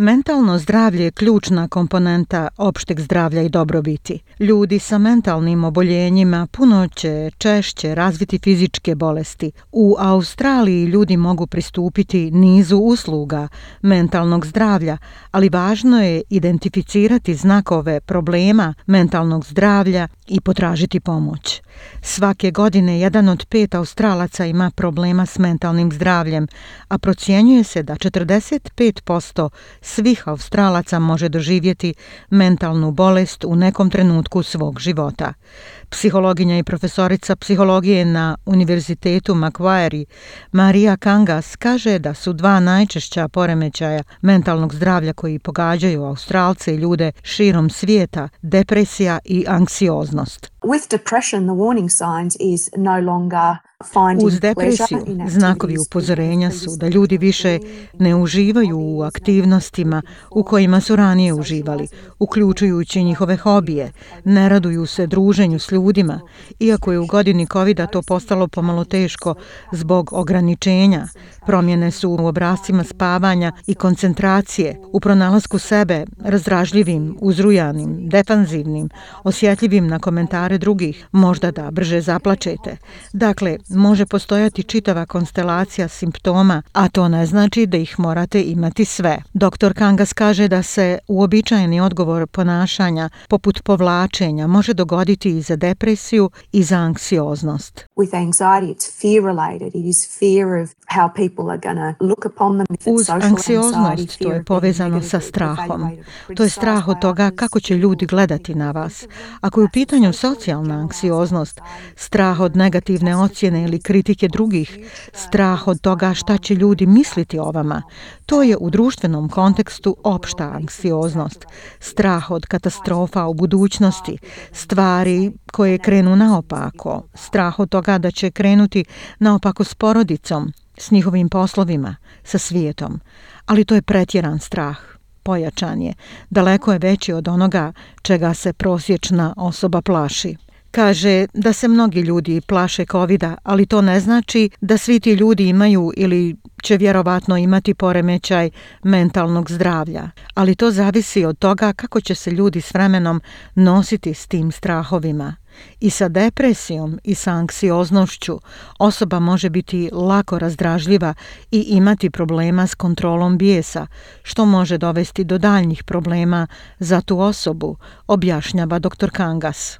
Mentalno zdravlje je ključna komponenta opšteg zdravlja i dobrobiti. Ljudi sa mentalnim oboljenjima puno će češće razviti fizičke bolesti. U Australiji ljudi mogu pristupiti nizu usluga mentalnog zdravlja, ali važno je identificirati znakove problema mentalnog zdravlja i potražiti pomoć. Svake godine jedan od pet Australaca ima problema s mentalnim zdravljem, a procjenjuje se da 45% svih Australaca može doživjeti mentalnu bolest u nekom trenutku svog života. Psihologinja i profesorica psihologije na Univerzitetu Macquarie Maria Kangas kaže da su dva najčešća poremećaja mentalnog zdravlja koji pogađaju Australce i ljude širom svijeta depresija i anksioznost. With depression the warning signs is no longer Uz depresiju znakovi upozorenja su da ljudi više ne uživaju u aktivnostima u kojima su ranije uživali, uključujući njihove hobije, ne raduju se druženju s ljudima, iako je u godini covid to postalo pomalo teško zbog ograničenja. Promjene su u obrazcima spavanja i koncentracije, u pronalasku sebe, razdražljivim, uzrujanim, defanzivnim, osjetljivim na komentarima komentare drugih, možda da brže zaplačete. Dakle, može postojati čitava konstelacija simptoma, a to ne znači da ih morate imati sve. Dr. Kangas kaže da se uobičajeni odgovor ponašanja, poput povlačenja, može dogoditi i za depresiju i za anksioznost. With anxiety, it's fear related. It is fear of how people are going to look upon them. Uz anksioznost, to je povezano sa strahom. To je strah od toga kako će ljudi gledati na vas. Ako je u pitanju social socijalna anksioznost, strah od negativne ocjene ili kritike drugih, strah od toga šta će ljudi misliti o vama. To je u društvenom kontekstu opšta anksioznost, strah od katastrofa u budućnosti, stvari koje krenu naopako, strah od toga da će krenuti naopako s porodicom, s njihovim poslovima, sa svijetom. Ali to je pretjeran strah pojačan je. Daleko je veći od onoga čega se prosječna osoba plaši. Kaže da se mnogi ljudi plaše covida, ali to ne znači da svi ti ljudi imaju ili će vjerovatno imati poremećaj mentalnog zdravlja, ali to zavisi od toga kako će se ljudi s vremenom nositi s tim strahovima. I sa depresijom i sa anksioznošću osoba može biti lako razdražljiva i imati problema s kontrolom bijesa, što može dovesti do daljnjih problema za tu osobu, objašnjava dr. Kangas.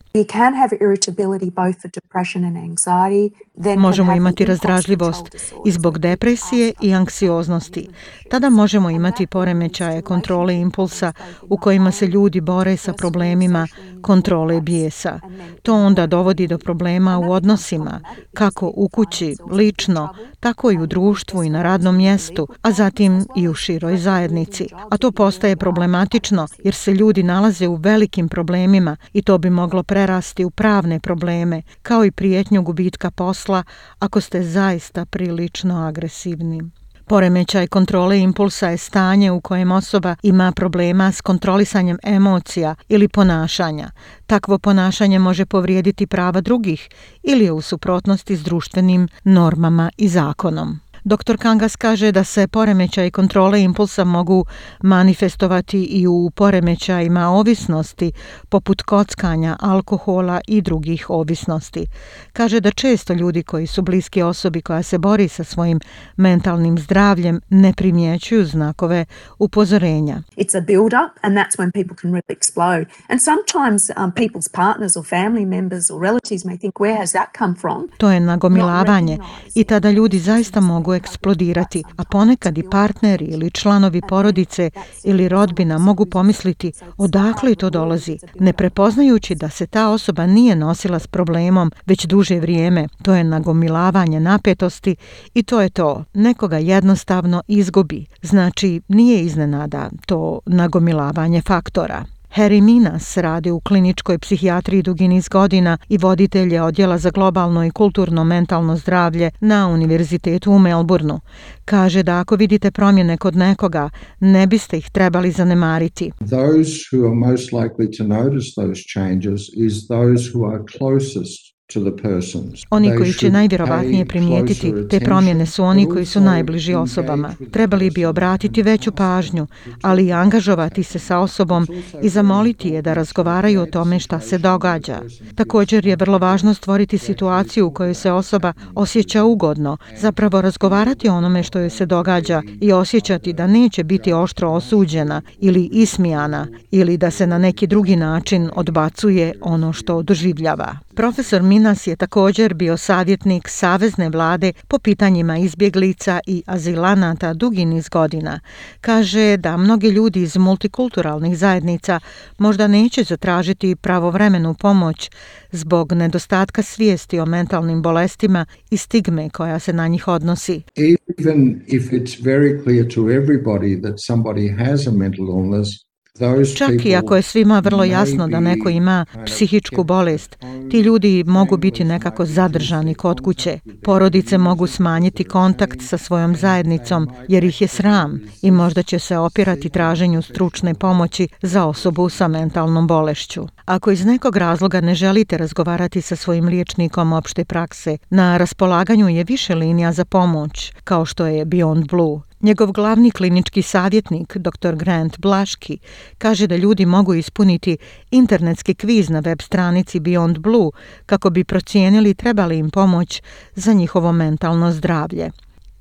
Možemo imati razdražljivost i zbog depresije i anksioznosti. Tada možemo imati poremećaje kontrole impulsa u kojima se ljudi bore sa problemima kontrole bijesa. To onda dovodi do problema u odnosima, kako u kući, lično, tako i u društvu i na radnom mjestu, a zatim i u široj zajednici. A to postaje problematično jer se ljudi nalaze u velikim problemima i to bi moglo prerasti u pravne probleme, kao i prijetnju gubitka posla ako ste zaista prilično agresivni. Poremećaj kontrole impulsa je stanje u kojem osoba ima problema s kontrolisanjem emocija ili ponašanja. Takvo ponašanje može povrijediti prava drugih ili je u suprotnosti s društvenim normama i zakonom. Dr. Kangas kaže da se poremećaj kontrole impulsa mogu manifestovati i u poremećajima ovisnosti, poput kockanja, alkohola i drugih ovisnosti. Kaže da često ljudi koji su bliski osobi koja se bori sa svojim mentalnim zdravljem ne primjećuju znakove upozorenja. It's a build up and that's when people can really explode. And sometimes um, people's partners or family members or relatives may think where has that come from? To je nagomilavanje i tada ljudi zaista mogu eksplodirati, a ponekad i partneri ili članovi porodice ili rodbina mogu pomisliti odakle to dolazi, ne prepoznajući da se ta osoba nije nosila s problemom već duže vrijeme. To je nagomilavanje napetosti i to je to. Nekoga jednostavno izgubi. Znači, nije iznenada to nagomilavanje faktora. Harry Minas radi u kliničkoj psihijatriji dugi niz godina i voditelj je odjela za globalno i kulturno mentalno zdravlje na Univerzitetu u Melbourneu. Kaže da ako vidite promjene kod nekoga, ne biste ih trebali zanemariti. Those who are most likely to notice those changes is those who are closest Oni koji će najvjerovatnije primijetiti te promjene su oni koji su najbliži osobama. Trebali bi obratiti veću pažnju, ali i angažovati se sa osobom i zamoliti je da razgovaraju o tome šta se događa. Također je vrlo važno stvoriti situaciju u kojoj se osoba osjeća ugodno, zapravo razgovarati o onome što joj se događa i osjećati da neće biti oštro osuđena ili ismijana ili da se na neki drugi način odbacuje ono što doživljava. Profesor Minas je također bio savjetnik Savezne vlade po pitanjima izbjeglica i azilanata dugi niz godina. Kaže da mnogi ljudi iz multikulturalnih zajednica možda neće zatražiti pravovremenu pomoć zbog nedostatka svijesti o mentalnim bolestima i stigme koja se na njih odnosi. Even if it's very clear to everybody that somebody has a mental illness, Čak i ako je svima vrlo jasno da neko ima psihičku bolest, ti ljudi mogu biti nekako zadržani kod kuće. Porodice mogu smanjiti kontakt sa svojom zajednicom jer ih je sram i možda će se opirati traženju stručne pomoći za osobu sa mentalnom bolešću. Ako iz nekog razloga ne želite razgovarati sa svojim liječnikom opšte prakse, na raspolaganju je više linija za pomoć, kao što je Beyond Blue. Njegov glavni klinički savjetnik, dr. Grant Blaški, kaže da ljudi mogu ispuniti internetski kviz na web stranici Beyond Blue kako bi procijenili trebali im pomoć za njihovo mentalno zdravlje.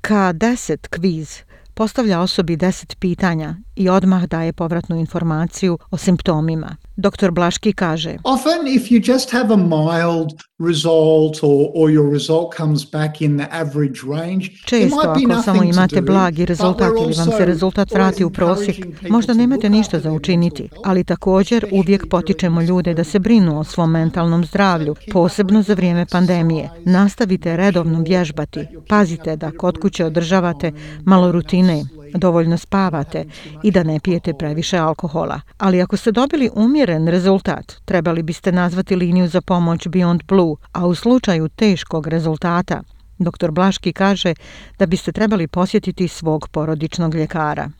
K10 kviz postavlja osobi 10 pitanja i odmah daje povratnu informaciju o simptomima. Dr. Blaški kaže. Often if you just have a mild result or, or your result comes back in the average range, Često, it might ako be samo imate blagi rezultat ili vam se rezultat vrati u prosjek, možda nemate ništa za učiniti, ali također uvijek potičemo ljude da se brinu o svom mentalnom zdravlju, posebno za vrijeme pandemije. Nastavite redovno vježbati, pazite da kod kuće održavate malo rutine, dovoljno spavate i da ne pijete previše alkohola. Ali ako ste dobili umjeren rezultat, trebali biste nazvati liniju za pomoć Beyond Blue, a u slučaju teškog rezultata, Dr. Blaški kaže da biste trebali posjetiti svog porodičnog ljekara.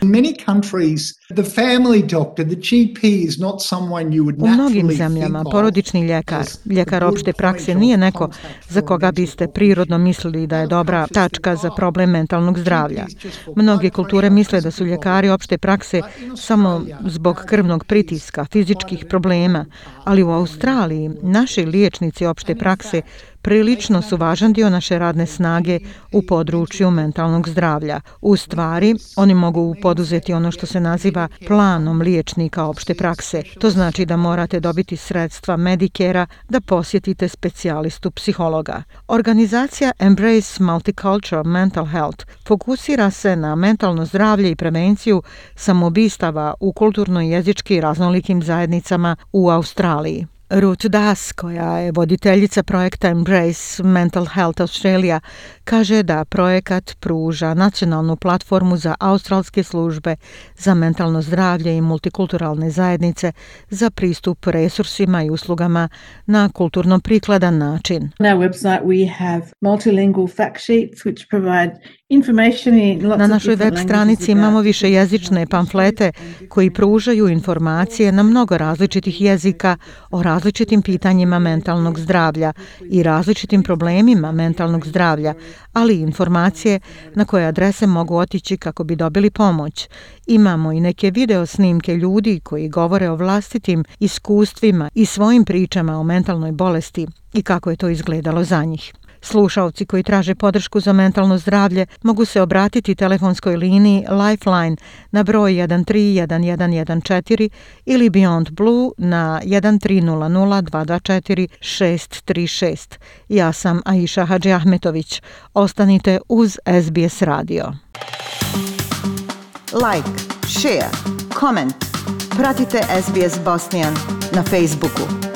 U mnogim zemljama porodični ljekar, ljekar opšte prakse nije neko za koga biste prirodno mislili da je dobra tačka za problem mentalnog zdravlja. Mnoge kulture misle da su ljekari opšte prakse samo zbog krvnog pritiska, fizičkih problema, ali u Australiji naši liječnici opšte prakse prilično su važan dio naše radne snage u području mentalnog zdravlja. U stvari, oni mogu poduzeti ono što se naziva planom liječnika opšte prakse. To znači da morate dobiti sredstva medikera da posjetite specijalistu psihologa. Organizacija Embrace Multicultural Mental Health fokusira se na mentalno zdravlje i prevenciju samobistava u kulturno-jezički raznolikim zajednicama u Australiji. Ruth Das, koja je voditeljica projekta Embrace Mental Health Australia, kaže da projekat pruža nacionalnu platformu za australske službe za mentalno zdravlje i multikulturalne zajednice za pristup resursima i uslugama na kulturno prikladan način. Na website we have multilingual fact sheets which provide Na našoj web stranici imamo više jezične pamflete koji pružaju informacije na mnogo različitih jezika o različitih različitim pitanjima mentalnog zdravlja i različitim problemima mentalnog zdravlja, ali i informacije na koje adrese mogu otići kako bi dobili pomoć. Imamo i neke video snimke ljudi koji govore o vlastitim iskustvima i svojim pričama o mentalnoj bolesti i kako je to izgledalo za njih. Slušalci koji traže podršku za mentalno zdravlje mogu se obratiti telefonskoj liniji Lifeline na broj 131114 ili Beyond Blue na 1300224636. Ja sam Aisha Hadži Ahmetović. Ostanite uz SBS Radio. Like, share, comment. Pratite SBS Bosnian na Facebooku.